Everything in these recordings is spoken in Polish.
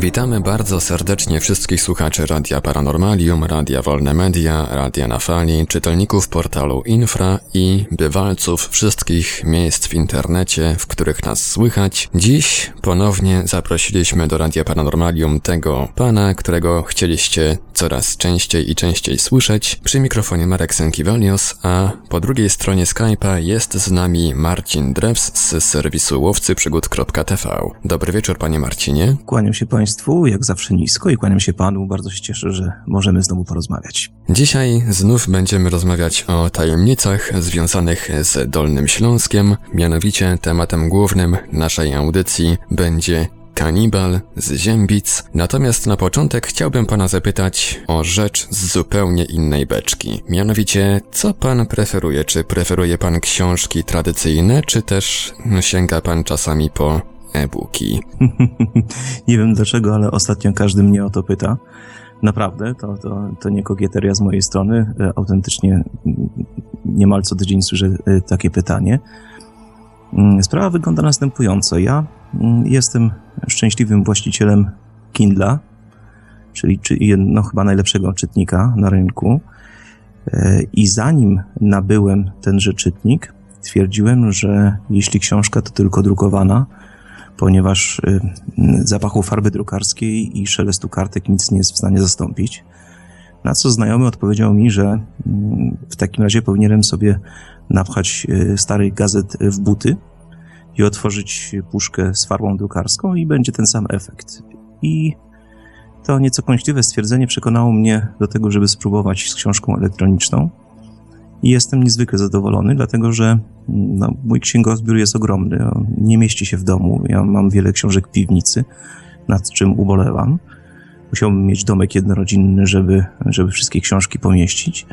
Witamy bardzo serdecznie wszystkich słuchaczy Radia Paranormalium, Radia Wolne Media, Radia na Fali, czytelników portalu Infra i bywalców wszystkich miejsc w internecie, w których nas słychać. Dziś ponownie zaprosiliśmy do Radia Paranormalium tego pana, którego chcieliście coraz częściej i częściej słyszeć. Przy mikrofonie Marek Sękiwalios, a po drugiej stronie Skype'a jest z nami Marcin Drews z serwisu łowcyprzygód.tv. Dobry wieczór panie Marcinie. Kłaniam się Państwu, jak zawsze nisko i kłaniam się Panu. Bardzo się cieszę, że możemy znowu porozmawiać. Dzisiaj znów będziemy rozmawiać o tajemnicach związanych z Dolnym Śląskiem. Mianowicie tematem głównym naszej audycji będzie kanibal z Ziębic. Natomiast na początek chciałbym pana zapytać o rzecz z zupełnie innej beczki. Mianowicie, co pan preferuje? Czy preferuje pan książki tradycyjne, czy też sięga pan czasami po e-booki? nie wiem dlaczego, ale ostatnio każdy mnie o to pyta. Naprawdę, to, to, to nie kogieteria z mojej strony. E, autentycznie niemal co tydzień słyszę e, takie pytanie. Mm, sprawa wygląda następująco. Ja mm, jestem szczęśliwym właścicielem Kindla, czyli no, chyba najlepszego czytnika na rynku. E, I zanim nabyłem tenże czytnik, twierdziłem, że jeśli książka to tylko drukowana, ponieważ y, zapachu farby drukarskiej i szelestu kartek nic nie jest w stanie zastąpić. Na co znajomy odpowiedział mi, że mm, w takim razie powinienem sobie napchać y, starych gazet w buty i otworzyć puszkę z farbą drukarską i będzie ten sam efekt. I to nieco kąśliwe stwierdzenie przekonało mnie do tego, żeby spróbować z książką elektroniczną. I jestem niezwykle zadowolony, dlatego że no, mój księgozbiór jest ogromny. On nie mieści się w domu. Ja mam wiele książek w piwnicy, nad czym ubolewam. Musiałbym mieć domek jednorodzinny, żeby, żeby wszystkie książki pomieścić.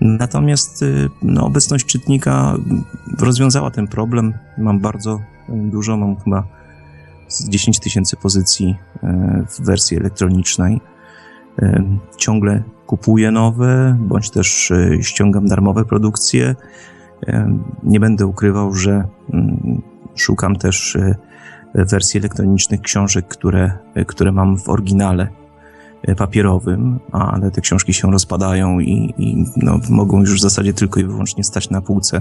Natomiast y, no, obecność czytnika rozwiązała ten problem. Mam bardzo dużo, mam chyba 10 tysięcy pozycji y, w wersji elektronicznej. Y, ciągle kupuję nowe, bądź też ściągam darmowe produkcje. Nie będę ukrywał, że mm, szukam też wersji elektronicznych książek, które, które mam w oryginale E, papierowym, ale te książki się rozpadają i, i no, mogą już w zasadzie tylko i wyłącznie stać na półce,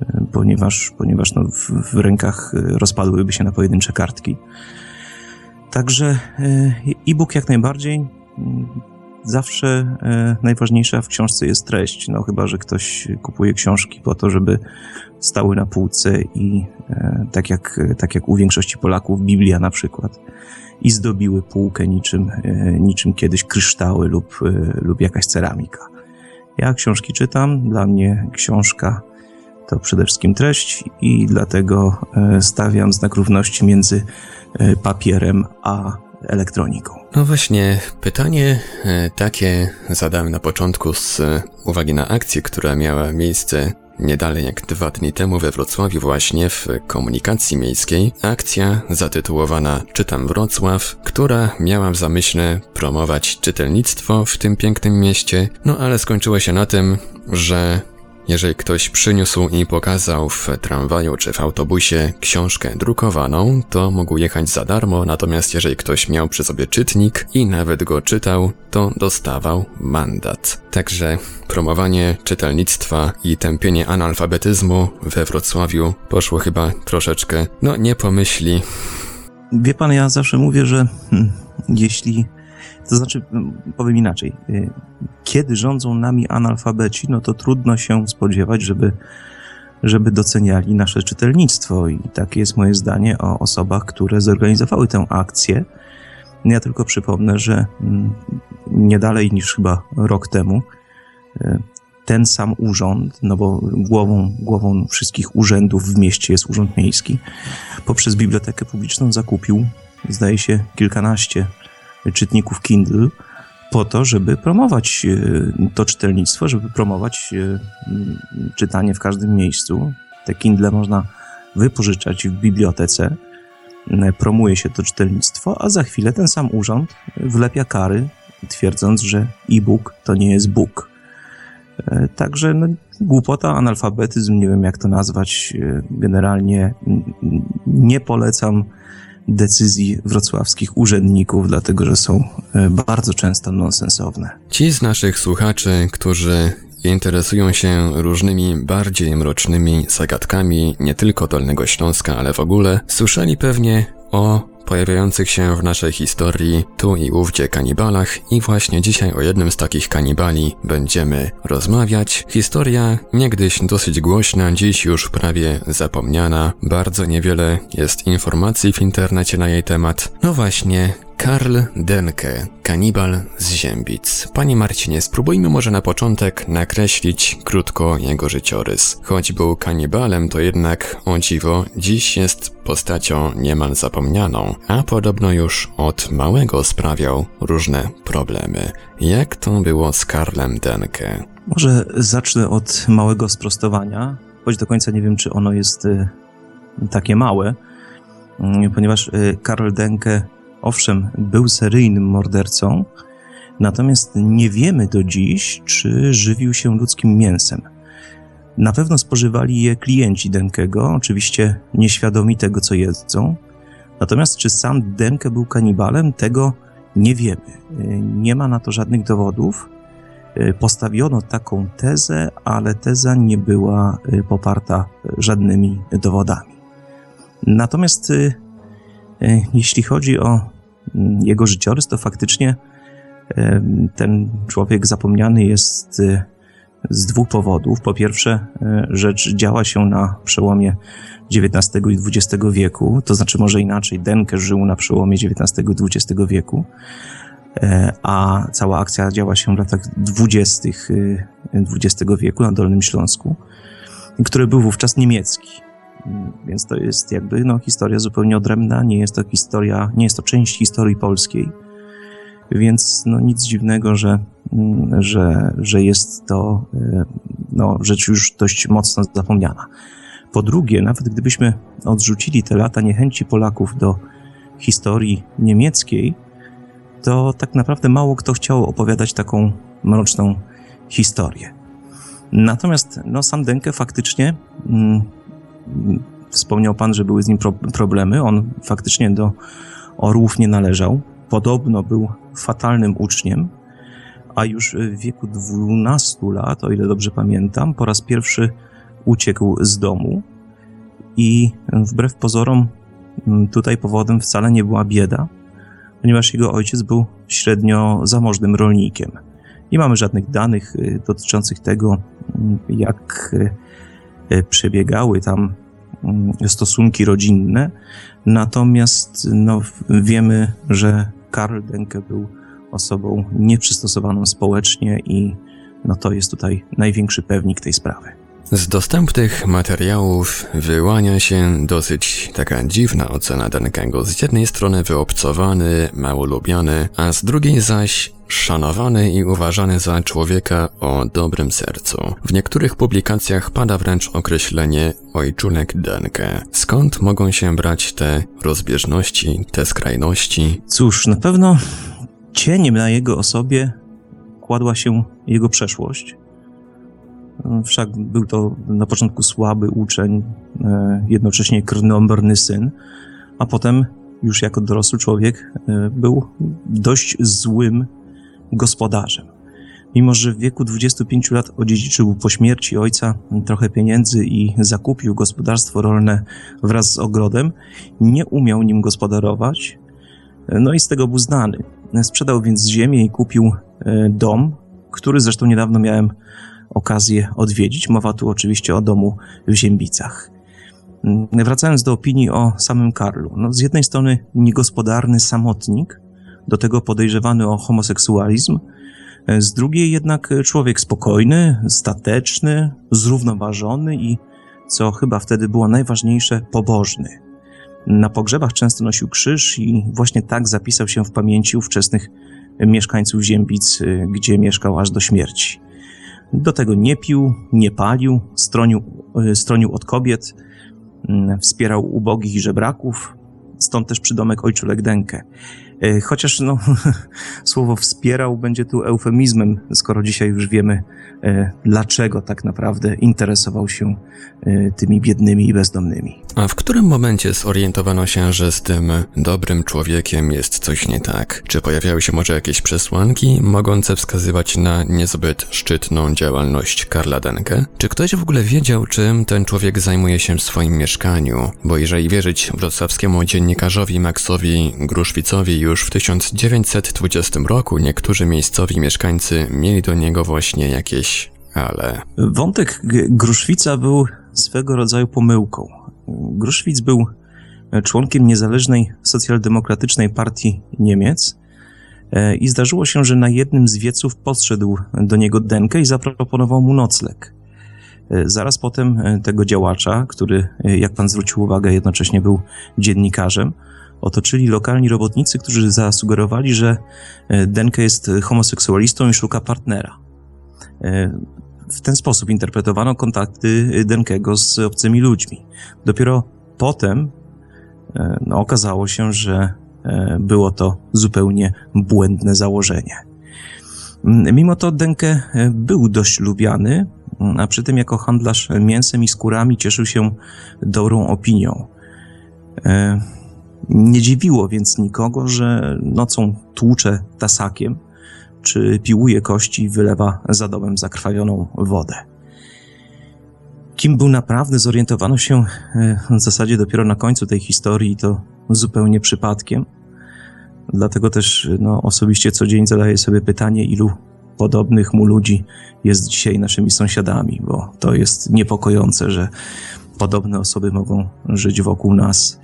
e, ponieważ, ponieważ no, w, w rękach e, rozpadłyby się na pojedyncze kartki. Także e-book jak najbardziej. Zawsze najważniejsza w książce jest treść. No chyba, że ktoś kupuje książki po to, żeby stały na półce i tak jak, tak jak u większości Polaków, Biblia na przykład i zdobiły półkę niczym, e, niczym kiedyś kryształy lub, e, lub jakaś ceramika. Ja książki czytam, dla mnie książka to przede wszystkim treść i dlatego e, stawiam znak równości między papierem a elektroniką. No właśnie, pytanie takie zadałem na początku z uwagi na akcję, która miała miejsce nie dalej jak dwa dni temu we Wrocławiu właśnie w komunikacji miejskiej akcja zatytułowana Czytam Wrocław, która miała w zamyśle promować czytelnictwo w tym pięknym mieście, no ale skończyło się na tym, że jeżeli ktoś przyniósł i pokazał w tramwaju czy w autobusie książkę drukowaną, to mógł jechać za darmo, natomiast jeżeli ktoś miał przy sobie czytnik i nawet go czytał, to dostawał mandat. Także promowanie czytelnictwa i tępienie analfabetyzmu we Wrocławiu poszło chyba troszeczkę, no nie pomyśli. Wie pan, ja zawsze mówię, że hmm, jeśli to znaczy, powiem inaczej. Y, kiedy rządzą nami analfabeci, no to trudno się spodziewać, żeby, żeby doceniali nasze czytelnictwo. I takie jest moje zdanie o osobach, które zorganizowały tę akcję. Ja tylko przypomnę, że nie dalej niż chyba rok temu y, ten sam urząd, no bo głową, głową wszystkich urzędów w mieście jest urząd miejski, poprzez bibliotekę publiczną zakupił, zdaje się, kilkanaście czytników Kindle po to, żeby promować e, to czytelnictwo, żeby promować e, czytanie w każdym miejscu. Te Kindle można wypożyczać w bibliotece, e, promuje się to czytelnictwo, a za chwilę ten sam urząd wlepia kary, twierdząc, że e-book to nie jest book. Także no, głupota, analfabetyzm, nie wiem jak to nazwać. Generalnie nie polecam decyzji wrocławskich urzędników, dlatego że są e, bardzo często nonsensowne. Ci z naszych słuchaczy, którzy interesują się różnymi bardziej mrocznymi zagadkami nie tylko Dolnego Śląska, ale w ogóle, słyszeli pewnie o pojawiających się w naszej historii tu i ówdzie kanibalach i właśnie dzisiaj o jednym z takich kanibali będziemy rozmawiać. Historia niegdyś dosyć głośna, dziś już prawie zapomniana. Bardzo niewiele jest informacji w internecie na jej temat. No właśnie, Karl Denke, kanibal z Ziębic. Panie Marcinie, spróbujmy może na początek nakreślić krótko jego życiorys. Choć był kanibalem, to jednak, o dziwo, dziś jest postacią niemal zapomnianą, a podobno już od małego sprawiał różne problemy. Jak to było z Karlem Denke? Może zacznę od małego sprostowania, choć do końca nie wiem, czy ono jest y, takie małe, y, ponieważ y, Karl Denke owszem, był seryjnym mordercą, natomiast nie wiemy do dziś, czy żywił się ludzkim mięsem. Na pewno spożywali je klienci Denkego, oczywiście nieświadomi tego, co jedzą. Natomiast czy sam Denke był kanibalem, tego nie wiemy. Nie ma na to żadnych dowodów. Postawiono taką tezę, ale teza nie była poparta żadnymi dowodami. Natomiast jeśli chodzi o mm, jego życiorys, to faktycznie e, ten człowiek zapomniany jest e, z dwóch powodów. Po pierwsze, rzecz działa się na przełomie XIX i XX wieku, to znaczy może inaczej, Denke żył na przełomie XIX i XX wieku, a cała akcja działa się w latach XX wieku na Dolnym Śląsku, który był wówczas niemiecki. Więc to jest jakby no, historia zupełnie odrębna, nie jest to historia, nie jest to część historii polskiej. Więc no, nic dziwnego, że, mm, że, że jest to e, no, rzecz już dość mocno zapomniana. Po drugie, nawet gdybyśmy odrzucili te lata niechęci Polaków do historii niemieckiej, to tak naprawdę mało kto chciał opowiadać taką mroczną historię. Natomiast no, sam Denke faktycznie mm, Wspomniał pan, że były z nim pro problemy. On faktycznie do orłów nie należał. Podobno był fatalnym uczniem, a już w wieku 12 lat, o ile dobrze pamiętam, po raz pierwszy uciekł z domu i wbrew pozorom mm, tutaj powodem wcale nie była bieda, ponieważ jego ojciec był średnio zamożnym rolnikiem. Nie mamy żadnych danych y, dotyczących tego, mm, jak y, y, przebiegały tam stosunki rodzinne. Natomiast no, wiemy, że Karl Denke był osobą nieprzystosowaną społecznie i no, to jest tutaj największy pewnik tej sprawy. Z dostępnych materiałów wyłania się dosyć taka dziwna ocena Denkego. Z jednej strony wyobcowany, mało lubiany, a z drugiej zaś szanowany i uważany za człowieka o dobrym sercu. W niektórych publikacjach pada wręcz określenie ojczunek Denke. Skąd mogą się brać te rozbieżności, te skrajności? Cóż, na pewno cieniem na jego osobie kładła się jego przeszłość. Wszak był to na początku słaby uczeń, e, jednocześnie krnąbrny syn, a potem już jako dorosły człowiek e, był dość złym gospodarzem. Mimo, że w wieku 25 lat odziedziczył po śmierci ojca trochę pieniędzy i zakupił gospodarstwo rolne wraz z ogrodem, nie umiał nim gospodarować, no i z tego był znany. Sprzedał więc ziemię i kupił e, dom, który zresztą niedawno miałem okazję odwiedzić. Mowa tu oczywiście o domu w Ziębicach. Wracając do opinii o samym Karlu. No, z jednej strony niegospodarny samotnik, do tego podejrzewany o homoseksualizm, z drugiej jednak człowiek spokojny, stateczny, zrównoważony i, co chyba wtedy było najważniejsze, pobożny. Na pogrzebach często nosił krzyż i właśnie tak zapisał się w pamięci ówczesnych mieszkańców Ziębic, gdzie mieszkał aż do śmierci. Do tego nie pił, nie palił, stronił, stronił od kobiet, wspierał ubogich i żebraków, stąd też przydomek Ojczulek Denke. E, chociaż no, słowo wspierał będzie tu eufemizmem, skoro dzisiaj już wiemy, e, dlaczego tak naprawdę interesował się e, tymi biednymi i bezdomnymi. A w którym momencie zorientowano się, że z tym dobrym człowiekiem jest coś nie tak? Czy pojawiały się może jakieś przesłanki mogące wskazywać na niezbyt szczytną działalność Karla Denke? Czy ktoś w ogóle wiedział, czym ten człowiek zajmuje się w swoim mieszkaniu? Bo jeżeli wierzyć wrocławskiemu dziennikarzowi Maxowi Gruszwicowi, już w 1920 roku niektórzy miejscowi mieszkańcy mieli do niego właśnie jakieś ale. Wątek Gruszwica był swego rodzaju pomyłką. Gruszwic był członkiem niezależnej socjaldemokratycznej partii Niemiec e, i zdarzyło się, że na jednym z wieców podszedł do niego Denke i zaproponował mu nocleg. E, zaraz potem e, tego działacza, który, jak pan zwrócił uwagę, jednocześnie był dziennikarzem, otoczyli lokalni robotnicy, którzy zasugerowali, że e, Denke jest homoseksualistą i szuka partnera. E, w ten sposób interpretowano kontakty Denkego z obcymi ludźmi. Dopiero potem e, no, okazało się, że było to zupełnie błędne założenie. Mimo to Denke był dość lubiany, a przy tym jako handlarz mięsem i skórami cieszył się dobrą opinią. Nie dziwiło więc nikogo, że nocą tłucze tasakiem, czy piłuje kości i wylewa za domem zakrwawioną wodę. Kim był naprawdę, zorientowano się e, w zasadzie dopiero na końcu tej historii, to zupełnie przypadkiem. Dlatego też no, osobiście co dzień zadaję sobie pytanie, ilu podobnych mu ludzi jest dzisiaj naszymi sąsiadami, bo to jest niepokojące, że podobne osoby mogą żyć wokół nas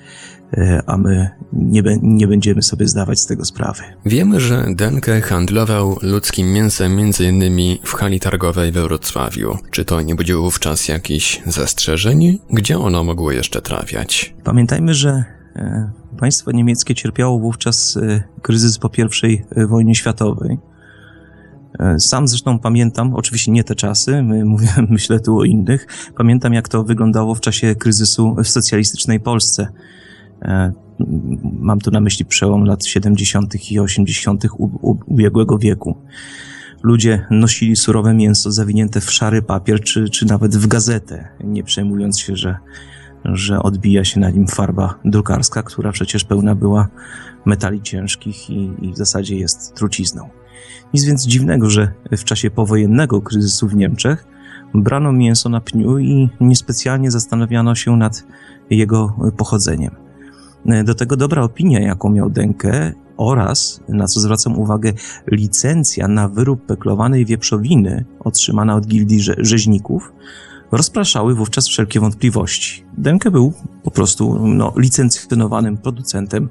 a my nie, nie będziemy sobie zdawać z tego sprawy. Wiemy, że Denke handlował ludzkim mięsem m.in. w hali targowej we Wrocławiu. Czy to nie budziło wówczas jakichś zastrzeżeń? Gdzie ono mogło jeszcze trafiać? Pamiętajmy, że e, państwo niemieckie cierpiało wówczas e, kryzys po I wojnie światowej. Sam zresztą pamiętam, oczywiście nie te czasy, mówię, myślę tu o innych, pamiętam jak to wyglądało w czasie kryzysu w socjalistycznej Polsce E, mam tu na myśli przełom lat 70. i 80. ubiegłego wieku. Ludzie nosili surowe mięso zawinięte w szary papier, czy, czy nawet w gazetę, nie przejmując się, że, że odbija się na nim farba drukarska, która przecież pełna była metali ciężkich i, i w zasadzie jest trucizną. Nic więc dziwnego, że w czasie powojennego kryzysu w Niemczech brano mięso na pniu i niespecjalnie zastanawiano się nad jego pochodzeniem. E, do tego dobra opinia, jaką miał Denke oraz, na co zwracam uwagę, licencja na wyrób peklowanej wieprzowiny otrzymana od gildii rze rzeźników rozpraszały wówczas wszelkie wątpliwości. Denke był po prostu no, licencjonowanym producentem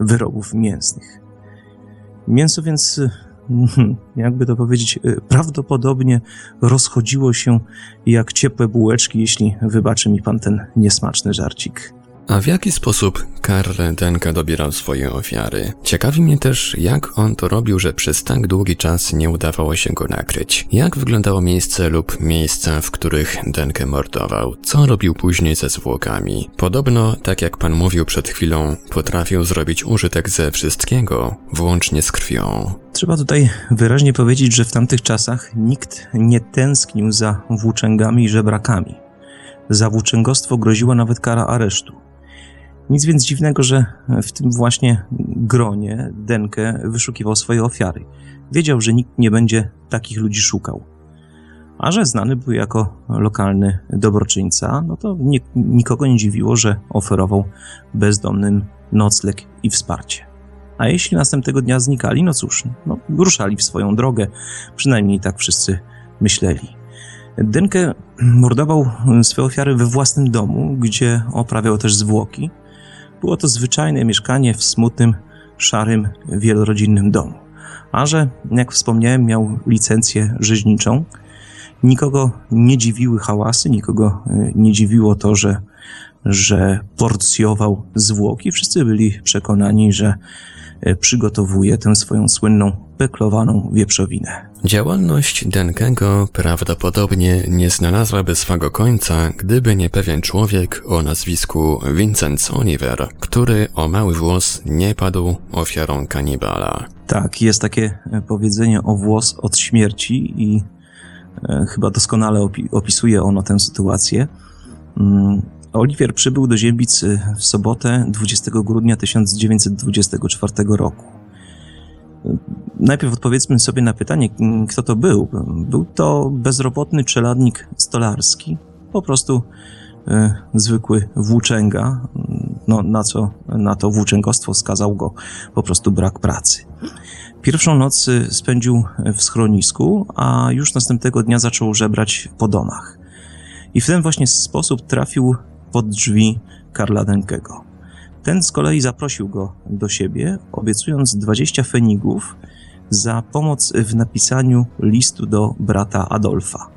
wyrobów mięsnych. Mięso więc, jakby to powiedzieć, e, prawdopodobnie rozchodziło się jak ciepłe bułeczki, jeśli wybaczy mi pan ten niesmaczny żarcik. A w jaki sposób Karl Denka dobierał swoje ofiary? Ciekawi mnie też, jak on to robił, że przez tak długi czas nie udawało się go nakryć. Jak wyglądało miejsce lub miejsca, w których Denke mordował? Co robił później ze zwłokami? Podobno, tak jak pan mówił przed chwilą, potrafił zrobić użytek ze wszystkiego, włącznie z krwią. Trzeba tutaj wyraźnie powiedzieć, że w tamtych czasach nikt nie tęsknił za włóczęgami i żebrakami. Za włóczęgostwo groziła nawet kara aresztu. Nic więc dziwnego, że w tym właśnie gronie Denke wyszukiwał swoje ofiary. Wiedział, że nikt nie będzie takich ludzi szukał. A że znany był jako lokalny dobroczyńca, no to nie, nikogo nie dziwiło, że oferował bezdomnym nocleg i wsparcie. A jeśli następnego dnia znikali, no cóż, no, ruszali w swoją drogę. Przynajmniej tak wszyscy myśleli. Denke mordował swoje ofiary we własnym domu, gdzie oprawiał też zwłoki, było to zwyczajne mieszkanie w smutnym, szarym, wielorodzinnym domu. A że, jak wspomniałem, miał licencję rzeźniczą, nikogo nie dziwiły hałasy, nikogo e, nie dziwiło to, że, że porcjował zwłoki. Wszyscy byli przekonani, że przygotowuje tę swoją słynną peklowaną wieprzowinę. Działalność Denkego prawdopodobnie nie znalazłaby swego końca, gdyby nie pewien człowiek o nazwisku Vincent Oliver, który o mały włos nie padł ofiarą kanibala. Tak, jest takie e, powiedzenie o włos od śmierci i e, chyba doskonale opi opisuje ono tę sytuację. Oliwier przybył do Ziembic e, w sobotę 20 grudnia 1924 roku. E, najpierw odpowiedzmy sobie na pytanie, kto to był. Był to bezrobotny czeladnik stolarski, po prostu e, zwykły włóczęga, no, na co na to włóczęgostwo skazał go po prostu brak pracy. Pierwszą noc spędził w schronisku, a już następnego dnia zaczął żebrać po domach. I w ten właśnie sposób trafił pod drzwi Karla Denkego. Ten z kolei zaprosił go do siebie, obiecując 20 fenigów za pomoc w napisaniu listu do brata Adolfa.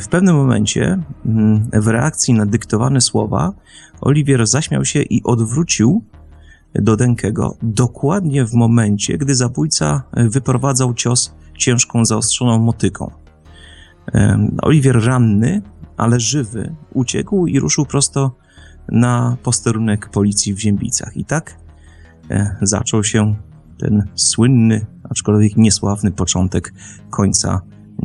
W pewnym momencie, mm, w reakcji na dyktowane słowa, Oliwier zaśmiał się i odwrócił do Denkego dokładnie w momencie, gdy zabójca wyprowadzał cios ciężką, zaostrzoną motyką. Oliwier ranny, ale żywy, uciekł i ruszył prosto na posterunek policji w Ziębicach. I tak e, zaczął się ten słynny, aczkolwiek niesławny początek końca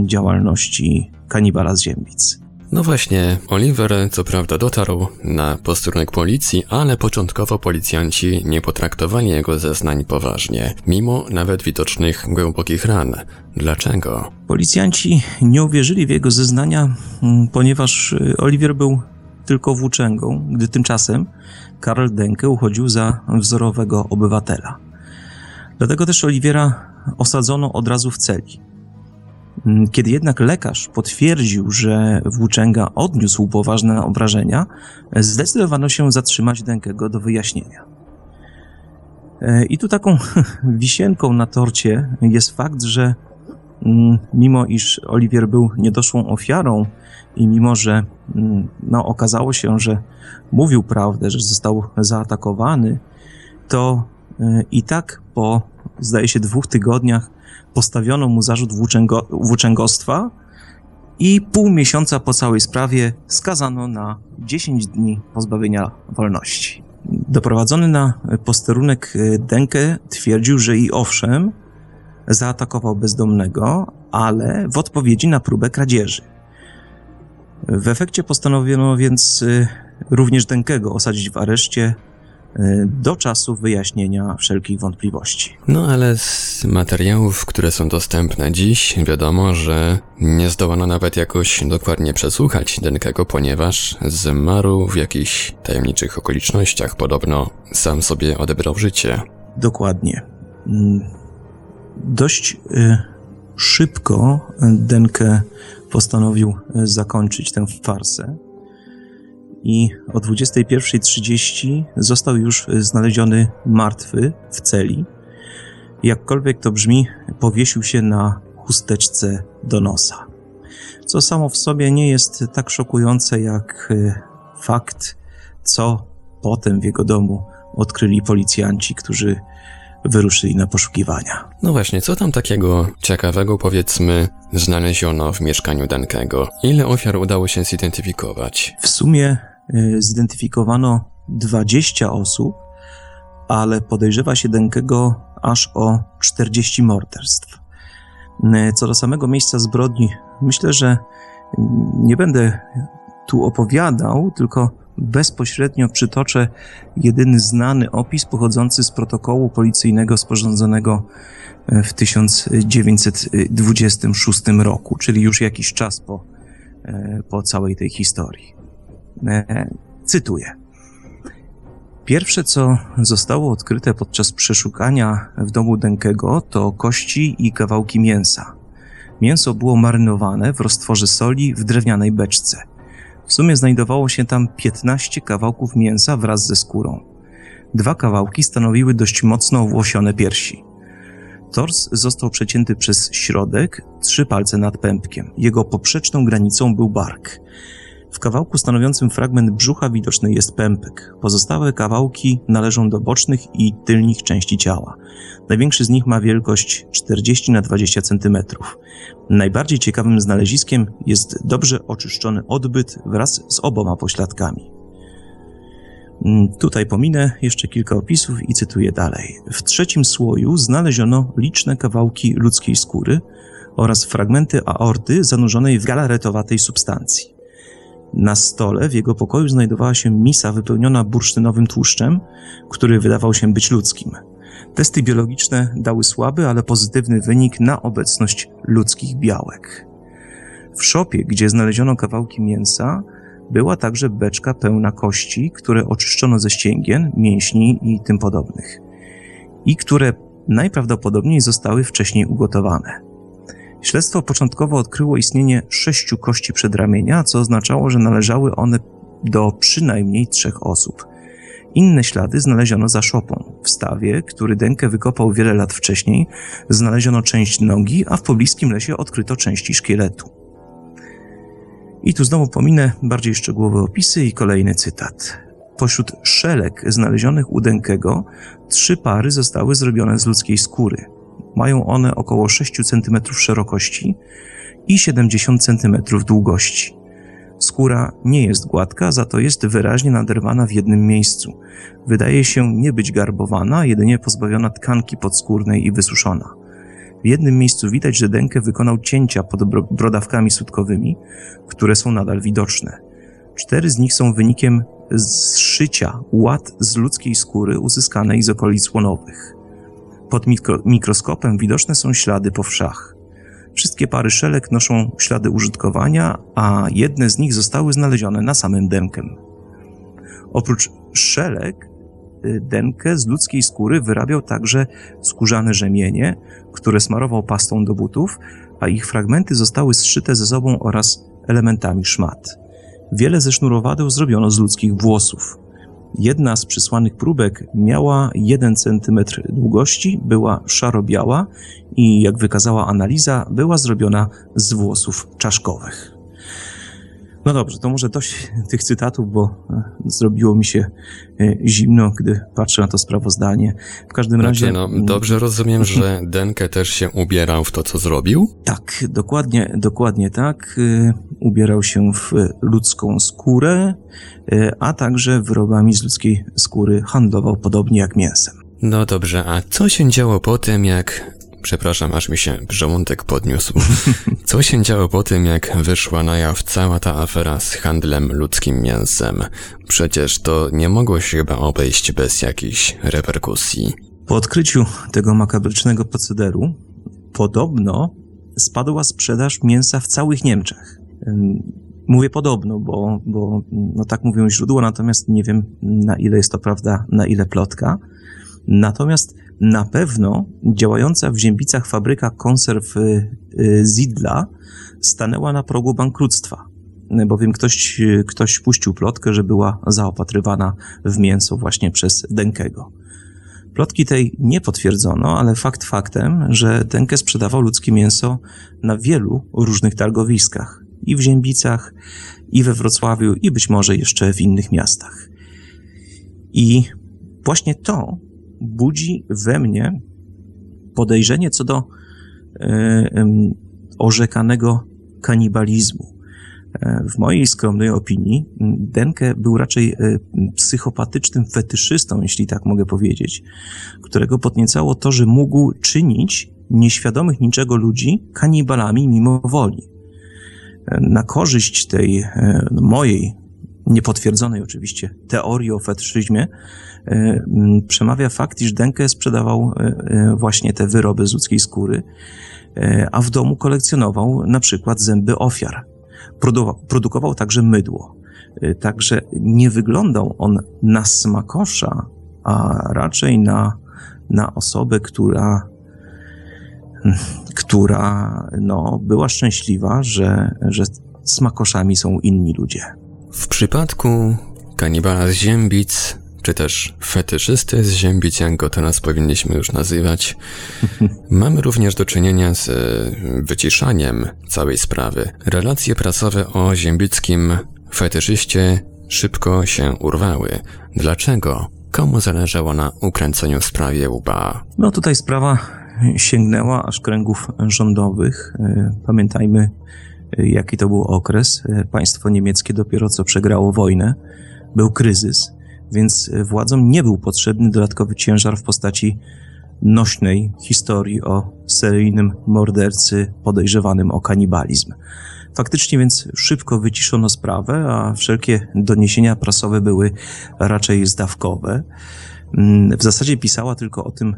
działalności kanibala z Ziębic. No właśnie, Oliver co prawda dotarł na posterunek policji, ale początkowo policjanci nie potraktowali jego zeznań poważnie, mimo nawet widocznych głębokich ran. Dlaczego? Policjanci nie uwierzyli w jego zeznania, mm, ponieważ y, Oliver był tylko włóczęgą, gdy tymczasem Karl Denke uchodził za wzorowego obywatela. Dlatego też Oliwiera osadzono od razu w celi. Mm, kiedy jednak lekarz potwierdził, że włóczęga odniósł poważne obrażenia, zdecydowano się zatrzymać Denkego do wyjaśnienia. E, I tu taką wisienką na torcie jest fakt, że mm, mimo iż Oliwier był niedoszłą ofiarą i mimo że mm, no, okazało się, że mówił prawdę, że został zaatakowany, to e, i tak po, zdaje się, dwóch tygodniach postawiono mu zarzut włóczęgo, włóczęgostwa i pół miesiąca po całej sprawie skazano na 10 dni pozbawienia wolności. Doprowadzony na posterunek e, Denke twierdził, że i owszem, zaatakował bezdomnego, ale w odpowiedzi na próbę kradzieży. W efekcie postanowiono więc e, również Denkego osadzić w areszcie Y, do czasu wyjaśnienia wszelkich wątpliwości. No ale z materiałów, które są dostępne dziś, wiadomo, że nie zdołano nawet jakoś dokładnie przesłuchać Denkego, ponieważ zmarł w jakichś tajemniczych okolicznościach. Podobno sam sobie odebrał życie. Dokładnie. Mm, dość y, szybko Denke postanowił y, zakończyć tę farsę i o 21.30 został już znaleziony martwy w celi. Jakkolwiek to brzmi, powiesił się na chusteczce do nosa. Co samo w sobie nie jest tak szokujące jak e, fakt, co potem w jego domu odkryli policjanci, którzy wyruszyli na poszukiwania. No właśnie, co tam takiego ciekawego, powiedzmy, znaleziono w mieszkaniu Dankego? Ile ofiar udało się zidentyfikować? W sumie zidentyfikowano 20 osób, ale podejrzewa się Denkego aż o 40 morderstw. Y, co do samego miejsca zbrodni, myślę, że nie będę tu opowiadał, tylko bezpośrednio przytoczę jedyny znany opis pochodzący z protokołu policyjnego sporządzonego y, w 1926 roku, czyli już jakiś czas po, po całej tej historii. E, cytuję. Pierwsze, co zostało odkryte podczas przeszukania w domu Denkego, to kości i kawałki mięsa. Mięso było marynowane w roztworze soli w drewnianej beczce. W sumie znajdowało się tam 15 kawałków mięsa wraz ze skórą. Dwa kawałki stanowiły dość mocno owłosione piersi. Tors został przecięty przez środek, trzy palce nad pępkiem. Jego poprzeczną granicą był bark. W kawałku stanowiącym fragment brzucha widoczny jest pępek. Pozostałe kawałki należą do bocznych i tylnych części ciała. Największy z nich ma wielkość 40 na 20 cm. Najbardziej ciekawym znaleziskiem jest dobrze oczyszczony odbyt wraz z oboma pośladkami. Mm, tutaj pominę jeszcze kilka opisów i cytuję dalej. W trzecim słoju znaleziono liczne kawałki ludzkiej skóry oraz fragmenty aorty zanurzonej w galaretowatej substancji. Na stole w jego pokoju znajdowała się misa wypełniona bursztynowym tłuszczem, który wydawał się być ludzkim. Testy biologiczne dały słaby, ale pozytywny wynik na obecność ludzkich białek. W szopie, gdzie znaleziono kawałki mięsa, była także beczka pełna kości, które oczyszczono ze ścięgien, mięśni i tym podobnych, i które najprawdopodobniej zostały wcześniej ugotowane. Śledztwo początkowo odkryło istnienie sześciu kości przedramienia, co oznaczało, że należały one do przynajmniej trzech osób. Inne ślady znaleziono za szopą. W stawie, który Denke wykopał wiele lat wcześniej, znaleziono część nogi, a w pobliskim lesie odkryto części szkieletu. I tu znowu pominę bardziej szczegółowe opisy i kolejny cytat. Pośród szelek znalezionych u Denkego trzy pary zostały zrobione z ludzkiej skóry. Mają one około 6 cm szerokości i 70 cm długości. Skóra nie jest gładka, za to jest wyraźnie naderwana w jednym miejscu. Wydaje się nie być garbowana, jedynie pozbawiona tkanki podskórnej i wysuszona. W jednym miejscu widać, że Denke wykonał cięcia pod brodawkami sutkowymi, które są nadal widoczne. Cztery z nich są wynikiem zszycia łat z ludzkiej skóry uzyskanej z okolic łonowych. Pod mikro mikroskopem widoczne są ślady po wszach. Wszystkie pary szelek noszą ślady użytkowania, a jedne z nich zostały znalezione na samym Denkem. Oprócz szelek Y, denkę z ludzkiej skóry wyrabiał także skórzane rzemienie, które smarował pastą do butów, a ich fragmenty zostały zszyte ze sobą oraz elementami szmat. Wiele ze sznurowadeł zrobiono z ludzkich włosów. Jedna z przysłanych próbek miała 1 cm długości, była szaro-biała i, jak wykazała analiza, była zrobiona z włosów czaszkowych. No dobrze, to może dość tych cytatów, bo e, zrobiło mi się e, zimno, gdy patrzę na to sprawozdanie. W każdym znaczy, razie. No, dobrze rozumiem, że Denke też się ubierał w to, co zrobił? Tak, dokładnie, dokładnie tak. E, ubierał się w ludzką skórę, a także wyrobami z ludzkiej skóry handlował podobnie jak mięsem. No dobrze, a co się działo po tym, jak Przepraszam, aż mi się żołądek podniósł. Co się działo po tym, jak wyszła na jaw cała ta afera z handlem ludzkim mięsem? Przecież to nie mogło się chyba obejść bez jakichś reperkusji. Po odkryciu tego makabrycznego procederu, podobno spadła sprzedaż mięsa w całych Niemczech. Mówię podobno, bo, bo no tak mówią źródła, natomiast nie wiem na ile jest to prawda, na ile plotka. Natomiast na pewno działająca w Ziębicach fabryka konserw y, y, Zidla stanęła na progu bankructwa, bowiem ktoś, ktoś puścił plotkę, że była zaopatrywana w mięso właśnie przez Denkego. Plotki tej nie potwierdzono, ale fakt faktem, że Denke sprzedawał ludzkie mięso na wielu różnych targowiskach i w Ziębicach, i we Wrocławiu, i być może jeszcze w innych miastach. I właśnie to budzi we mnie podejrzenie co do e, orzekanego kanibalizmu. E, w mojej skromnej opinii Denke był raczej e, psychopatycznym fetyszystą, jeśli tak mogę powiedzieć, którego podniecało to, że mógł czynić nieświadomych niczego ludzi kanibalami mimo woli. Na korzyść tej mojej, niepotwierdzonej oczywiście, teorii o fetyszyzmie E, przemawia fakt, iż Denke sprzedawał e, e, właśnie te wyroby z ludzkiej skóry, a w domu kolekcjonował na przykład zęby ofiar. Produkował także mydło. Także nie wyglądał on na smakosza, a raczej na, na osobę, która, która no, była szczęśliwa, że, że smakoszami są inni ludzie. W przypadku kanibala z Ziębic czy też fetyszysty z ziębic, jak go teraz powinniśmy już nazywać. Mamy również do czynienia z wyciszaniem całej sprawy. Relacje prasowe o ziębickim Fetyszyście szybko się urwały. Dlaczego? Komu zależało na ukręceniu w sprawie łba? No tutaj sprawa sięgnęła aż kręgów rządowych. E, pamiętajmy, jaki to był okres. E, państwo niemieckie dopiero co przegrało wojnę, był kryzys, więc władzom nie był potrzebny dodatkowy ciężar w postaci nośnej historii o seryjnym mordercy podejrzewanym o kanibalizm. Faktycznie więc szybko wyciszono sprawę, a wszelkie doniesienia prasowe były raczej zdawkowe. Mm, w zasadzie pisała tylko o tym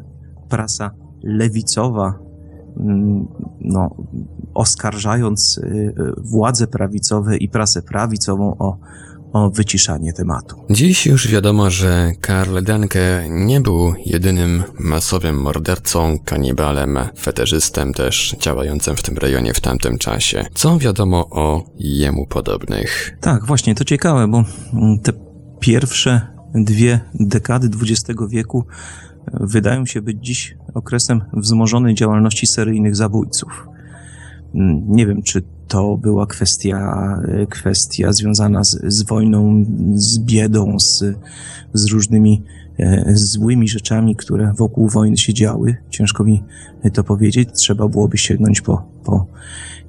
prasa lewicowa, mm, no, oskarżając y, y, władze prawicowe i prasę prawicową o o wyciszanie tematu. Dziś już wiadomo, że Karl Denke nie był jedynym masowym mordercą, kanibalem, feterzystem też działającym w tym rejonie w tamtym czasie. Co wiadomo o jemu podobnych? Tak, właśnie, to ciekawe, bo te pierwsze dwie dekady XX wieku wydają się być dziś okresem wzmożonej działalności seryjnych zabójców. Nie wiem, czy to była kwestia, kwestia związana z, z wojną, z biedą, z, z różnymi e, złymi rzeczami, które wokół wojny się działy. Ciężko mi to powiedzieć. Trzeba byłoby sięgnąć po, po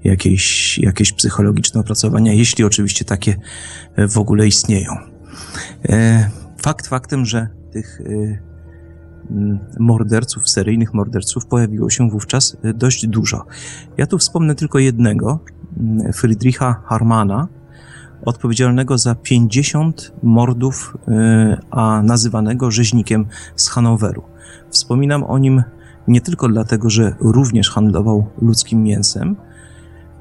jakieś, jakieś psychologiczne opracowania, jeśli oczywiście takie w ogóle istnieją. E, fakt faktem, że tych e, Mm, morderców, seryjnych morderców pojawiło się wówczas y, dość dużo. Ja tu wspomnę tylko jednego, mm, Friedricha Harmana, odpowiedzialnego za 50 mordów, y, a nazywanego rzeźnikiem z Hanoweru. Wspominam o nim nie tylko dlatego, że również handlował ludzkim mięsem,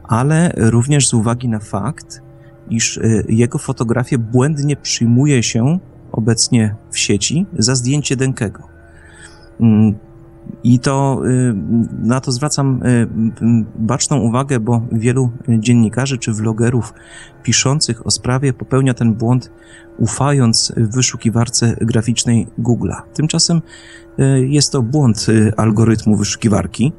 ale również z uwagi na fakt, iż y, jego fotografię błędnie przyjmuje się obecnie w sieci za zdjęcie Denkego. Mm, I to y, na to zwracam y, baczną uwagę, bo wielu dziennikarzy czy vlogerów piszących o sprawie popełnia ten błąd, ufając wyszukiwarce graficznej Google'a. Tymczasem y, jest to błąd algorytmu wyszukiwarki.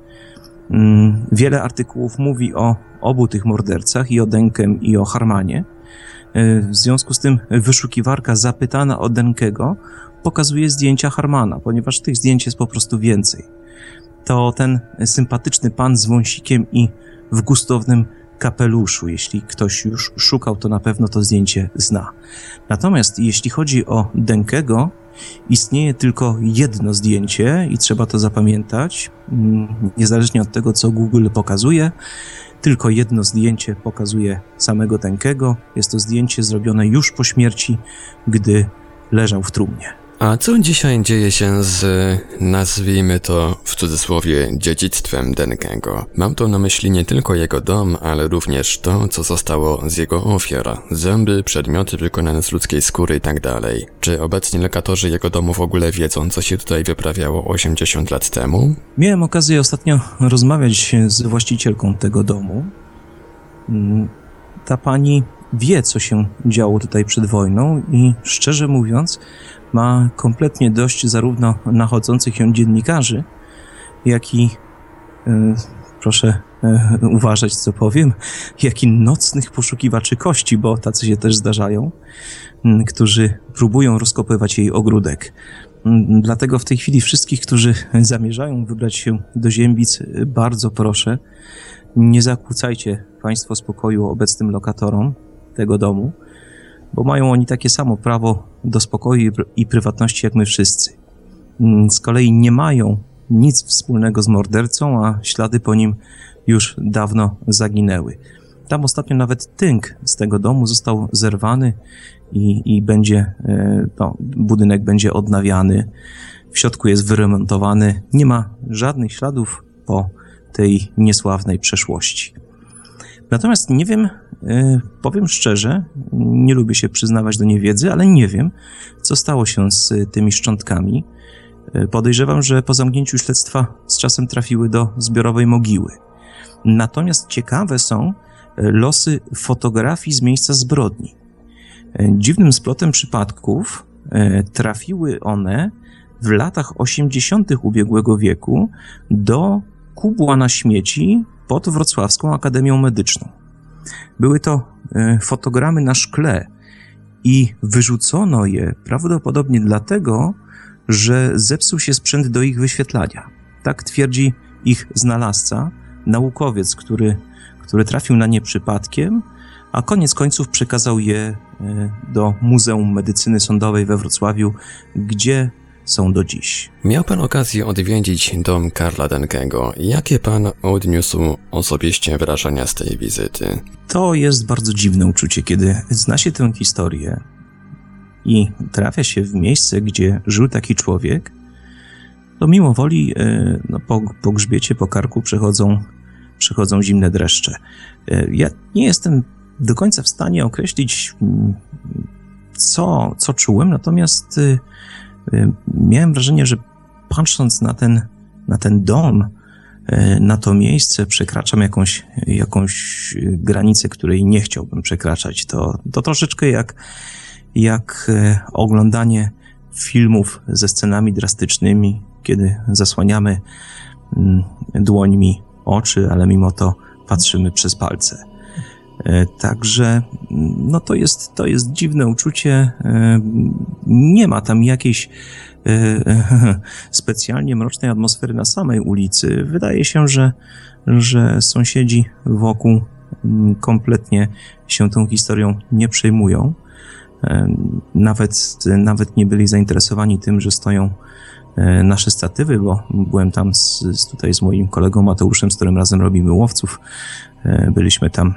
Mm, wiele artykułów mówi o obu tych mordercach, i o Denkem, i o Harmanie. W związku z tym wyszukiwarka zapytana o Denkego pokazuje zdjęcia Harmana, ponieważ tych zdjęć jest po prostu więcej. To ten sympatyczny pan z wąsikiem i w gustownym kapeluszu. Jeśli ktoś już szukał, to na pewno to zdjęcie zna. Natomiast jeśli chodzi o Denkego, istnieje tylko jedno zdjęcie i trzeba to zapamiętać, mm, niezależnie od tego, co Google pokazuje. Tylko jedno zdjęcie pokazuje samego Denkego. Jest to zdjęcie zrobione już po śmierci, gdy leżał w trumnie. A co dzisiaj dzieje się z, nazwijmy to w cudzysłowie, dziedzictwem Denkego? Mam tu na myśli nie tylko jego dom, ale również to, co zostało z jego ofiar. Zęby, przedmioty wykonane z ludzkiej skóry i tak dalej. Czy obecni lokatorzy jego domu w ogóle wiedzą, co się tutaj wyprawiało 80 lat temu? Miałem okazję ostatnio rozmawiać z właścicielką tego domu. Mm, ta pani wie, co się działo tutaj przed wojną i szczerze mówiąc, ma kompletnie dość zarówno nachodzących ją dziennikarzy, jak i, e, proszę e, uważać, co powiem, jak i nocnych poszukiwaczy kości, bo tacy się też zdarzają, którzy próbują rozkopywać jej ogródek. Dlatego w tej chwili wszystkich, którzy zamierzają wybrać się do Ziębic, bardzo proszę, nie zakłócajcie Państwo spokoju obecnym lokatorom tego domu, bo mają oni takie samo prawo do spokoju i prywatności jak my wszyscy. Mm, z kolei nie mają nic wspólnego z mordercą, a ślady po nim już dawno zaginęły. Tam ostatnio nawet tynk z tego domu został zerwany i, i będzie, e, no, budynek będzie odnawiany. W środku jest wyremontowany. Nie ma żadnych śladów po tej niesławnej przeszłości. Natomiast nie wiem, powiem szczerze, nie lubię się przyznawać do niewiedzy, ale nie wiem, co stało się z tymi szczątkami. E, podejrzewam, że po zamknięciu śledztwa z czasem trafiły do zbiorowej mogiły. Natomiast ciekawe są e, losy fotografii z miejsca zbrodni. Dziwnym splotem przypadków trafiły one w latach 80. ubiegłego wieku do kubła na śmieci pod Wrocławską Akademią Medyczną. Były to e, fotogramy na szkle i wyrzucono je prawdopodobnie dlatego, że zepsuł się sprzęt do ich wyświetlania. Tak twierdzi ich znalazca, naukowiec, który, który trafił na nie przypadkiem, a koniec końców przekazał je e, do Muzeum Medycyny Sądowej we Wrocławiu, gdzie są do dziś. Miał pan okazję odwiedzić dom Karla Denkego. Jakie pan odniósł osobiście wrażenia z tej wizyty? To jest bardzo dziwne uczucie, kiedy zna się tę historię i trafia się w miejsce, gdzie żył taki człowiek, to mimo woli e, no, po, po grzbiecie, po karku przechodzą, przechodzą zimne dreszcze. E, ja nie jestem do końca w stanie określić, mm, co, co czułem, natomiast e, miałem wrażenie, że patrząc na ten, na ten dom, na to miejsce, przekraczam jakąś, jakąś granicę, której nie chciałbym przekraczać. To, to troszeczkę jak, jak oglądanie filmów ze scenami drastycznymi, kiedy zasłaniamy mm, dłońmi oczy, ale mimo to patrzymy przez palce. Także mm, no to, jest, to jest dziwne uczucie. E, nie ma tam jakiejś e, specjalnie mrocznej atmosfery na samej ulicy. Wydaje się, że, że sąsiedzi wokół mm, kompletnie się tą historią nie przejmują. Nawet, nawet nie byli zainteresowani tym, że stoją E, nasze statywy, bo byłem tam z, tutaj z moim kolegą Mateuszem, z którym razem robimy łowców. E, byliśmy tam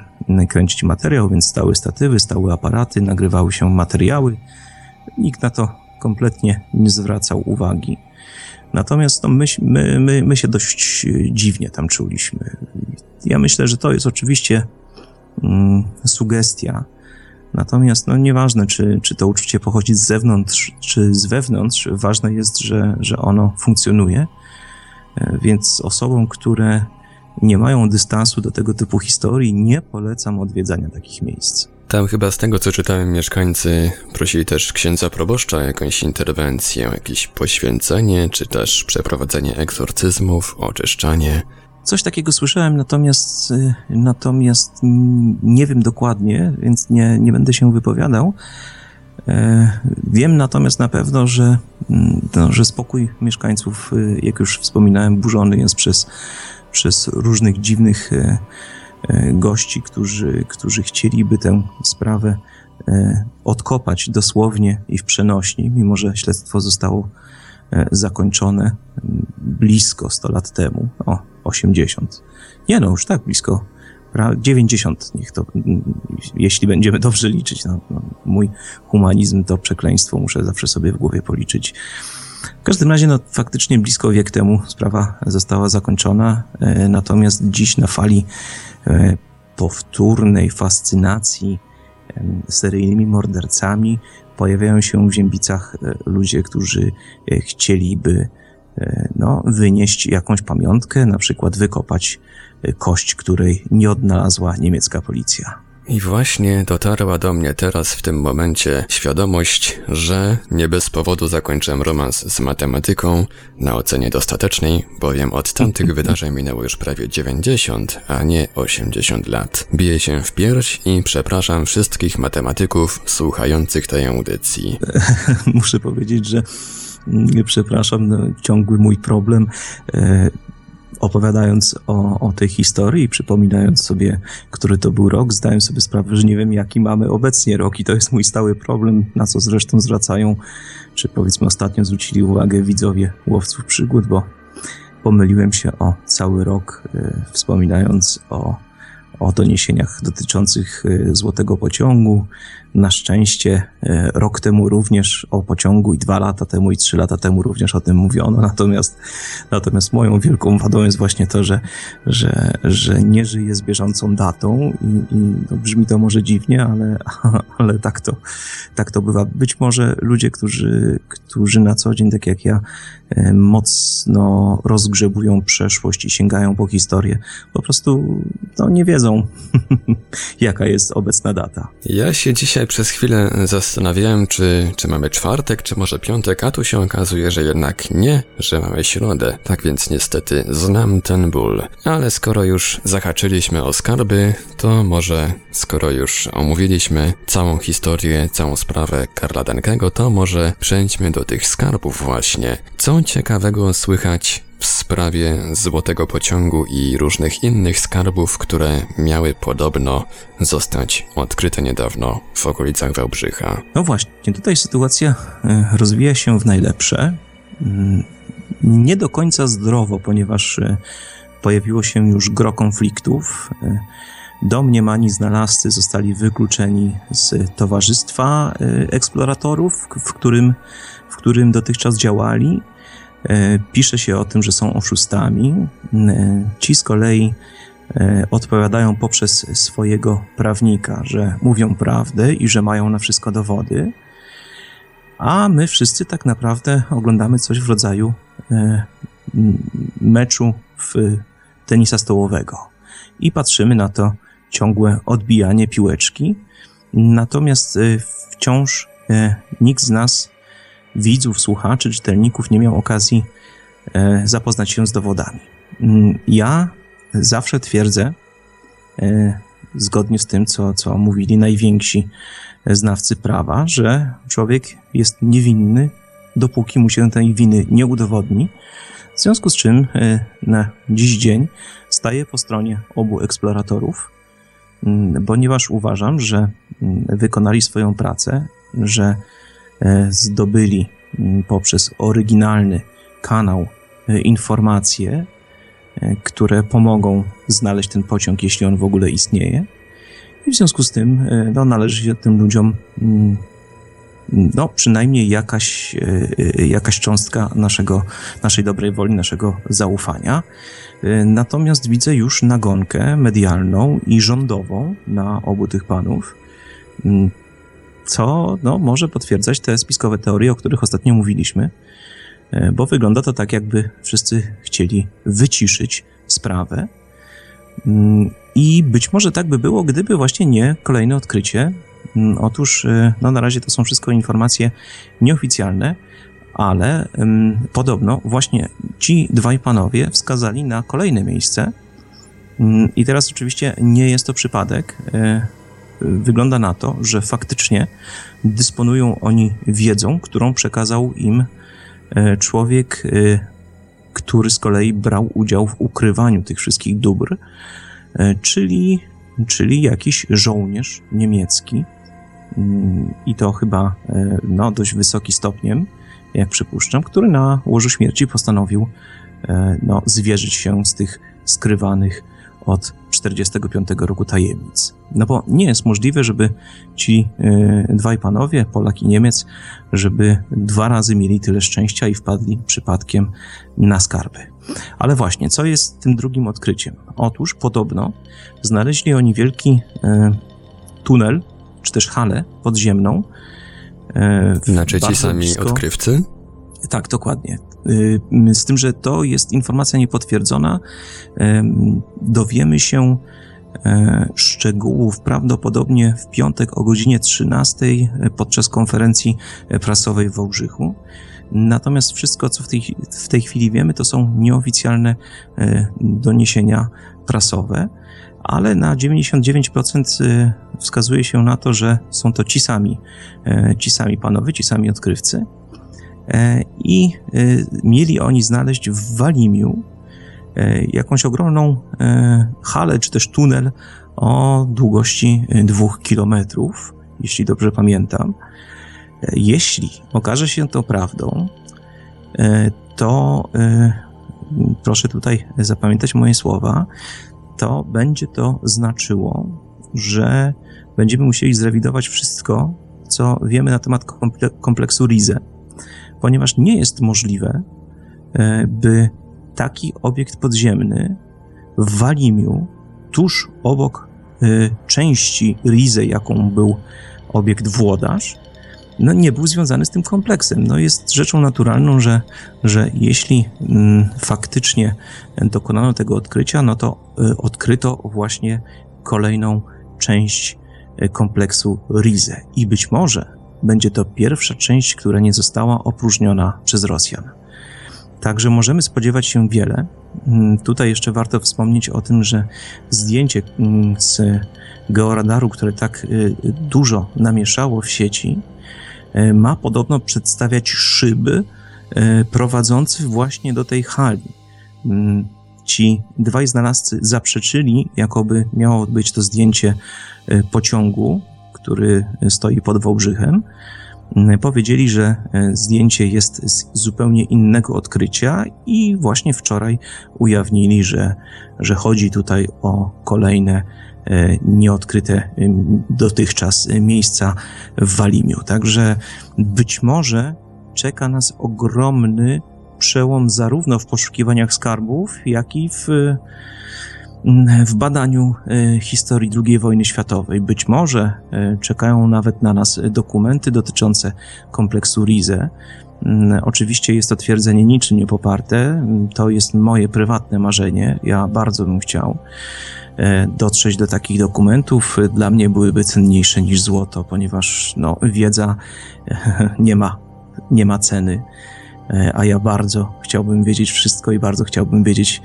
kręcić materiał, więc stały statywy, stały aparaty, nagrywały się materiały. Nikt na to kompletnie nie zwracał uwagi. Natomiast no, my, my, my, my się dość dziwnie tam czuliśmy. Ja myślę, że to jest oczywiście mm, sugestia, Natomiast no nieważne, czy, czy to uczucie pochodzi z zewnątrz, czy z wewnątrz, ważne jest, że, że ono funkcjonuje. E, więc osobom, które nie mają dystansu do tego typu historii, nie polecam odwiedzania takich miejsc. Tam chyba z tego, co czytałem, mieszkańcy prosili też księdza proboszcza o jakąś interwencję, jakieś poświęcenie, czy też przeprowadzenie egzorcyzmów, oczyszczanie. Coś takiego słyszałem, natomiast, y, natomiast nie wiem dokładnie, więc nie, nie będę się wypowiadał. E, wiem natomiast na pewno, że, że spokój mieszkańców, y, jak już wspominałem, burzony jest przez, przez różnych dziwnych e, gości, którzy, którzy chcieliby tę sprawę odkopać dosłownie i w przenośni, mimo że śledztwo zostało zakończone blisko 100 lat temu. O, 80. Nie no, już tak blisko. 90 niech to, jeśli będziemy dobrze liczyć. No, no, mój humanizm to przekleństwo muszę zawsze sobie w głowie policzyć. W każdym razie, no, faktycznie blisko wiek temu sprawa została zakończona, e, natomiast dziś na fali e, powtórnej fascynacji seryjnymi mordercami pojawiają się w Ziębicach e, ludzie, którzy chcieliby no, wynieść jakąś pamiątkę, na przykład wykopać kość, której nie odnalazła niemiecka policja. I właśnie dotarła do mnie teraz w tym momencie świadomość, że nie bez powodu zakończyłem romans z matematyką na ocenie dostatecznej, bowiem od tamtych wydarzeń minęło już prawie 90, a nie 80 lat. Biję się w pierś i przepraszam wszystkich matematyków słuchających tej audycji. Muszę powiedzieć, że przepraszam, no, ciągły mój problem. E, opowiadając o, o tej historii, przypominając sobie, który to był rok, zdałem sobie sprawę, że nie wiem, jaki mamy obecnie rok i to jest mój stały problem, na co zresztą zwracają, czy powiedzmy ostatnio zwrócili uwagę widzowie łowców przygód, bo pomyliłem się o cały rok, e, wspominając o, o doniesieniach dotyczących e, złotego pociągu, na szczęście e, rok temu również o pociągu i dwa lata temu i trzy lata temu również o tym mówiono. Natomiast, natomiast moją wielką wadą jest właśnie to, że, że, że nie żyję z bieżącą datą i, i no brzmi to może dziwnie, ale, ale tak, to, tak to bywa. Być może ludzie, którzy, którzy na co dzień, tak jak ja, e, mocno rozgrzebują przeszłość i sięgają po historię, po prostu no, nie wiedzą, jaka jest obecna data. Ja się dzisiaj przez chwilę zastanawiałem, czy, czy mamy czwartek, czy może piątek, a tu się okazuje, że jednak nie, że mamy środę. Tak więc niestety znam ten ból. Ale skoro już zahaczyliśmy o skarby, to może skoro już omówiliśmy całą historię, całą sprawę Karla to może przejdźmy do tych skarbów właśnie. Co ciekawego słychać w sprawie złotego pociągu i różnych innych skarbów, które miały podobno zostać odkryte niedawno w okolicach Wałbrzycha. No właśnie, tutaj sytuacja e, rozwija się w najlepsze. Mm, nie do końca zdrowo, ponieważ e, pojawiło się już gro konfliktów. E, domniemani znalazcy zostali wykluczeni z towarzystwa eksploratorów, w którym, którym dotychczas działali. E, pisze się o tym, że są oszustami. E, ci z kolei e, odpowiadają poprzez swojego prawnika, że mówią prawdę i że mają na wszystko dowody. A my wszyscy tak naprawdę oglądamy coś w rodzaju meczu w tenisa stołowego i patrzymy na to ciągłe odbijanie piłeczki. Natomiast wciąż nikt z nas widzów, słuchaczy, czytelników nie miał okazji e, zapoznać się z dowodami. Mm, ja zawsze twierdzę, e, zgodnie z tym, co, co mówili najwięksi znawcy prawa, że człowiek jest niewinny, dopóki mu się tej winy nie udowodni. W związku z czym e, na dziś dzień staję po stronie obu eksploratorów, mm, ponieważ uważam, że mm, wykonali swoją pracę, że zdobyli mm, poprzez oryginalny kanał e, informacje, e, które pomogą znaleźć ten pociąg, jeśli on w ogóle istnieje. I w związku z tym no, należy się tym ludziom mm, no, przynajmniej jakaś, jakaś cząstka naszego, naszej dobrej woli, naszego zaufania. Natomiast widzę już nagonkę medialną i rządową na obu tych panów. Mm, co no, może potwierdzać te spiskowe teorie, o których ostatnio mówiliśmy, e, bo wygląda to tak, jakby wszyscy chcieli wyciszyć sprawę. Mm, I być może tak by było, gdyby właśnie nie kolejne odkrycie. Mm, otóż, e, no na razie to są wszystko informacje nieoficjalne, ale um, podobno właśnie ci dwaj panowie wskazali na kolejne miejsce. I teraz oczywiście nie jest to przypadek. E, wygląda na to, że faktycznie dysponują oni wiedzą, którą przekazał im e, człowiek, e, który z kolei brał udział w ukrywaniu tych wszystkich dóbr, e, czyli, czyli jakiś żołnierz niemiecki. Mm, i to chyba no, dość wysoki stopniem, jak przypuszczam, który na łożu śmierci postanowił no, zwierzyć się z tych skrywanych od 45 roku tajemnic. No bo nie jest możliwe, żeby ci y, dwaj panowie, Polak i Niemiec, żeby dwa razy mieli tyle szczęścia i wpadli przypadkiem na skarby. Ale właśnie, co jest tym drugim odkryciem? Otóż podobno znaleźli oni wielki y, tunel, czy też halę podziemną. Y, znaczy ci sami blisko... odkrywcy? Tak, dokładnie. Y, z tym, że to jest informacja niepotwierdzona. Dowiemy się e, szczegółów prawdopodobnie w piątek o godzinie 13 e, podczas konferencji e, prasowej w Wałbrzychu. Natomiast wszystko, co w tej, w tej chwili wiemy, to są nieoficjalne doniesienia prasowe, ale na 99% wskazuje się na to, że są to ci sami, ci sami panowie, ci sami odkrywcy. E, i e, mieli oni znaleźć w Walimiu e, jakąś ogromną halę, czy też tunel o długości dwóch kilometrów, jeśli dobrze pamiętam. Jeśli okaże się to prawdą, to proszę tutaj zapamiętać moje słowa, to będzie to znaczyło, że będziemy musieli zrewidować wszystko, co wiemy na temat kompleksu Rize ponieważ nie jest możliwe, e, by taki obiekt podziemny w Walimiu, tuż obok e, części Rize, jaką był obiekt Włodarz, no nie był związany z tym kompleksem. No jest rzeczą naturalną, że, że jeśli mm, faktycznie dokonano tego odkrycia, no to y, odkryto właśnie kolejną część kompleksu Rize. I być może będzie to pierwsza część, która nie została opróżniona przez Rosjan. Także możemy spodziewać się wiele. Mm, tutaj jeszcze warto wspomnieć o tym, że zdjęcie mm, z georadaru, które tak y, dużo namieszało w sieci, y, ma podobno przedstawiać szyby y, prowadzące właśnie do tej hali. Mm, ci dwaj znalazcy zaprzeczyli, jakoby miało być to zdjęcie pociągu, który stoi pod Wałbrzychem. Powiedzieli, że zdjęcie jest z zupełnie innego odkrycia i właśnie wczoraj ujawnili, że, że chodzi tutaj o kolejne E, nieodkryte e, dotychczas miejsca w Walimiu. Także być może czeka nas ogromny przełom zarówno w poszukiwaniach skarbów, jak i w, w badaniu e, historii II wojny światowej. Być może czekają nawet na nas dokumenty dotyczące kompleksu Rize. Oczywiście jest to twierdzenie niczym nie poparte. To jest moje prywatne marzenie. Ja bardzo bym chciał. E, dotrzeć do takich dokumentów dla mnie byłyby cenniejsze niż złoto, ponieważ no, wiedza nie ma, nie ma ceny. E, a ja bardzo chciałbym wiedzieć wszystko i bardzo chciałbym wiedzieć,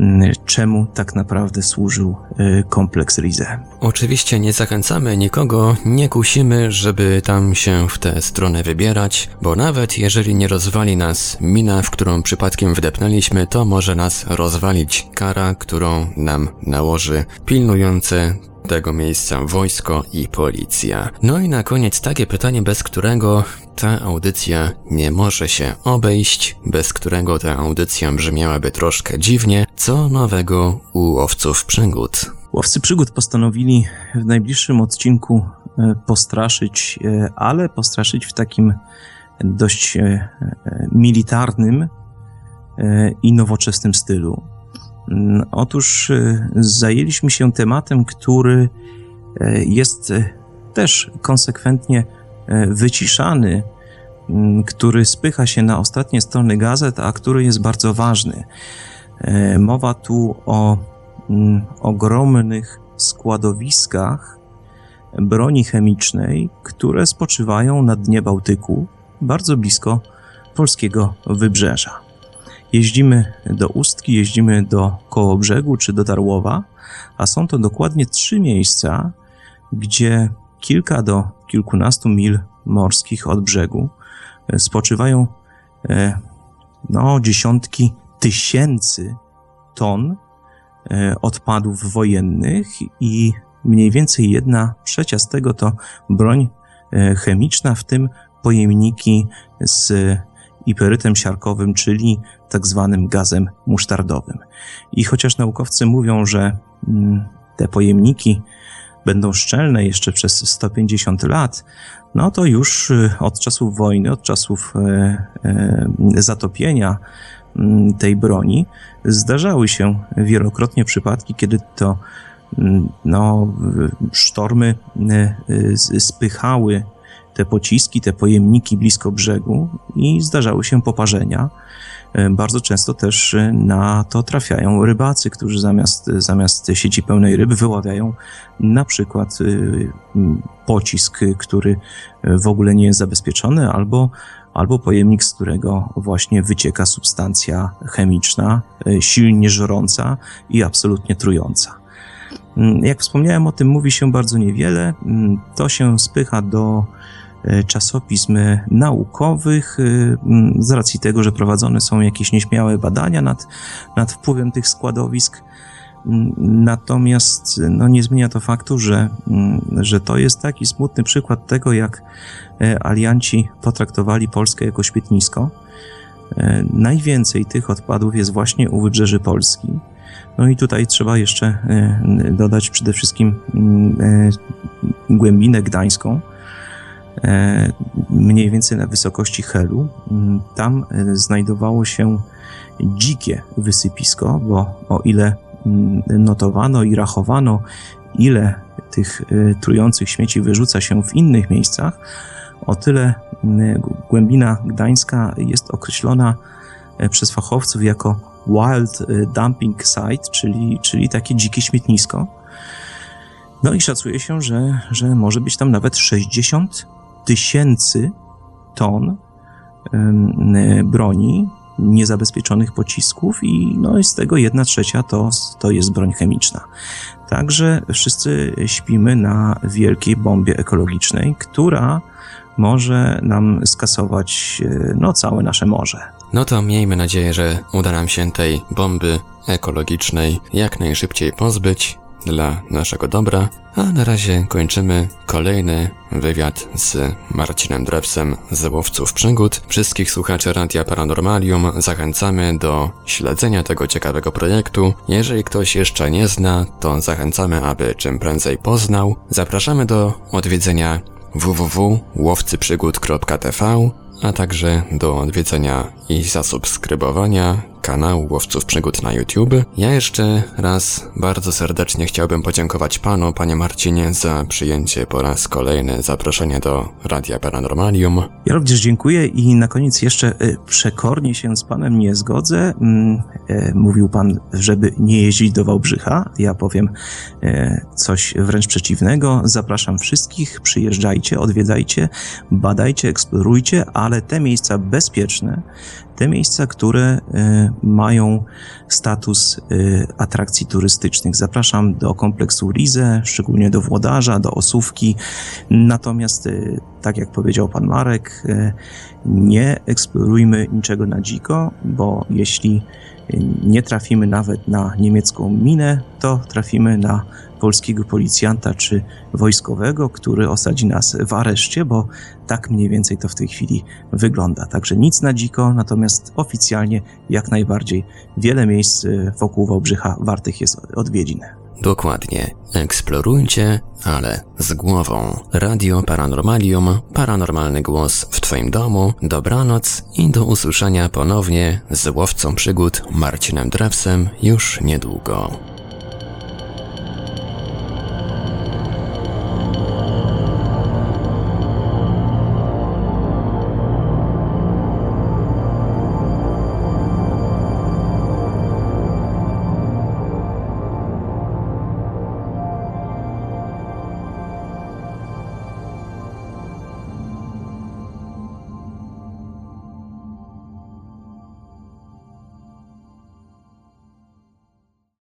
mm, czemu tak naprawdę służył e, kompleks Rize. Oczywiście nie zachęcamy nikogo, nie kusimy, żeby tam się w tę stronę wybierać, bo nawet jeżeli nie rozwali nas mina, w którą przypadkiem wdepnęliśmy, to może nas rozwalić kara, którą nam nałoży pilnujące tego miejsca wojsko i policja. No i na koniec takie pytanie, bez którego ta audycja nie może się obejść, bez którego ta audycja brzmiałaby troszkę dziwnie. Co nowego u łowców przygód? Łowcy przygód postanowili w najbliższym odcinku e, postraszyć, e, ale postraszyć w takim dość e, militarnym i nowoczesnym stylu. Mm, otóż zajęliśmy się tematem, który jest też konsekwentnie wyciszany, mm, który spycha się na ostatnie strony gazet, a który jest bardzo ważny. Mowa tu o Mm, ogromnych składowiskach broni chemicznej, które spoczywają na dnie Bałtyku, bardzo blisko polskiego wybrzeża. Jeździmy do Ustki, jeździmy do Kołobrzegu czy do Darłowa, a są to dokładnie trzy miejsca, gdzie kilka do kilkunastu mil morskich od brzegu spoczywają e, no, dziesiątki tysięcy ton E, odpadów wojennych i mniej więcej jedna trzecia z tego to broń e, chemiczna, w tym pojemniki z iperytem siarkowym, czyli tak zwanym gazem musztardowym. I chociaż naukowcy mówią, że mm, te pojemniki będą szczelne jeszcze przez 150 lat, no to już e, od czasów wojny, od czasów zatopienia Mm, tej broni, zdarzały się wielokrotnie przypadki, kiedy to mm, no, sztormy e, spychały te pociski, te pojemniki blisko brzegu i zdarzały się poparzenia. E, bardzo często też na to trafiają rybacy, którzy zamiast, zamiast sieci pełnej ryb wyławiają na przykład e, pocisk, który w ogóle nie jest zabezpieczony, albo albo pojemnik, z którego właśnie wycieka substancja chemiczna, e, silnie żrąca i absolutnie trująca. Mm, jak wspomniałem o tym, mówi się bardzo niewiele. Mm, to się spycha do e, czasopism naukowych, e, z racji tego, że prowadzone są jakieś nieśmiałe badania nad, nad wpływem tych składowisk. Natomiast no, nie zmienia to faktu, że, że to jest taki smutny przykład tego, jak E, alianci potraktowali Polskę jako śmietnisko. E, najwięcej tych odpadów jest właśnie u wybrzeży Polski. No i tutaj trzeba jeszcze e, dodać przede wszystkim głębinę gdańską, mniej więcej na wysokości Helu. Mm, tam znajdowało się dzikie wysypisko, bo o ile mm, notowano i rachowano, ile tych trujących śmieci wyrzuca się w innych miejscach, o tyle głębina gdańska jest określona e, przez fachowców jako wild e, dumping site, czyli, czyli takie dzikie śmietnisko. No i szacuje się, że, że może być tam nawet 60 tysięcy ton broni, niezabezpieczonych pocisków i no z tego jedna trzecia to, to jest broń chemiczna. Także wszyscy śpimy na wielkiej bombie ekologicznej, która może nam skasować e, no, całe nasze morze. No to miejmy nadzieję, że uda nam się tej bomby ekologicznej jak najszybciej pozbyć dla naszego dobra, a na razie kończymy kolejny wywiad z Marcinem Drewsem z Łowców Przygód. Wszystkich słuchaczy Radia Paranormalium zachęcamy do śledzenia tego ciekawego projektu. Jeżeli ktoś jeszcze nie zna, to zachęcamy, aby czym prędzej poznał. Zapraszamy do odwiedzenia www.łowcyprzygód.tv, a także do odwiedzenia i zasubskrybowania kanału Łowców Przygód na YouTube. Ja jeszcze raz bardzo serdecznie chciałbym podziękować panu, panie Marcinie, za przyjęcie po raz kolejny zaproszenia do Radia Paranormalium. Ja również dziękuję i na koniec jeszcze e, przekornie się z panem nie zgodzę. Mm, e, mówił pan, żeby nie jeździć do Wałbrzycha. Ja powiem e, coś wręcz przeciwnego. Zapraszam wszystkich, przyjeżdżajcie, odwiedzajcie, badajcie, eksplorujcie, ale te miejsca bezpieczne, te miejsca, które y, mają status y, atrakcji turystycznych. Zapraszam do kompleksu Rize, szczególnie do Włodarza, do Osówki. Natomiast, y, tak jak powiedział pan Marek, nie eksplorujmy niczego na dziko, bo jeśli nie trafimy nawet na niemiecką minę, to trafimy na polskiego policjanta czy wojskowego, który osadzi nas w areszcie, bo tak mniej więcej to w tej chwili wygląda. Także nic na dziko, natomiast oficjalnie jak najbardziej wiele miejsc wokół Wałbrzycha wartych jest odwiedzin. Dokładnie. Eksplorujcie, ale z głową. Radio Paranormalium, paranormalny głos w Twoim domu. Dobranoc i do usłyszenia ponownie z łowcą przygód Marcinem Drewsem już niedługo.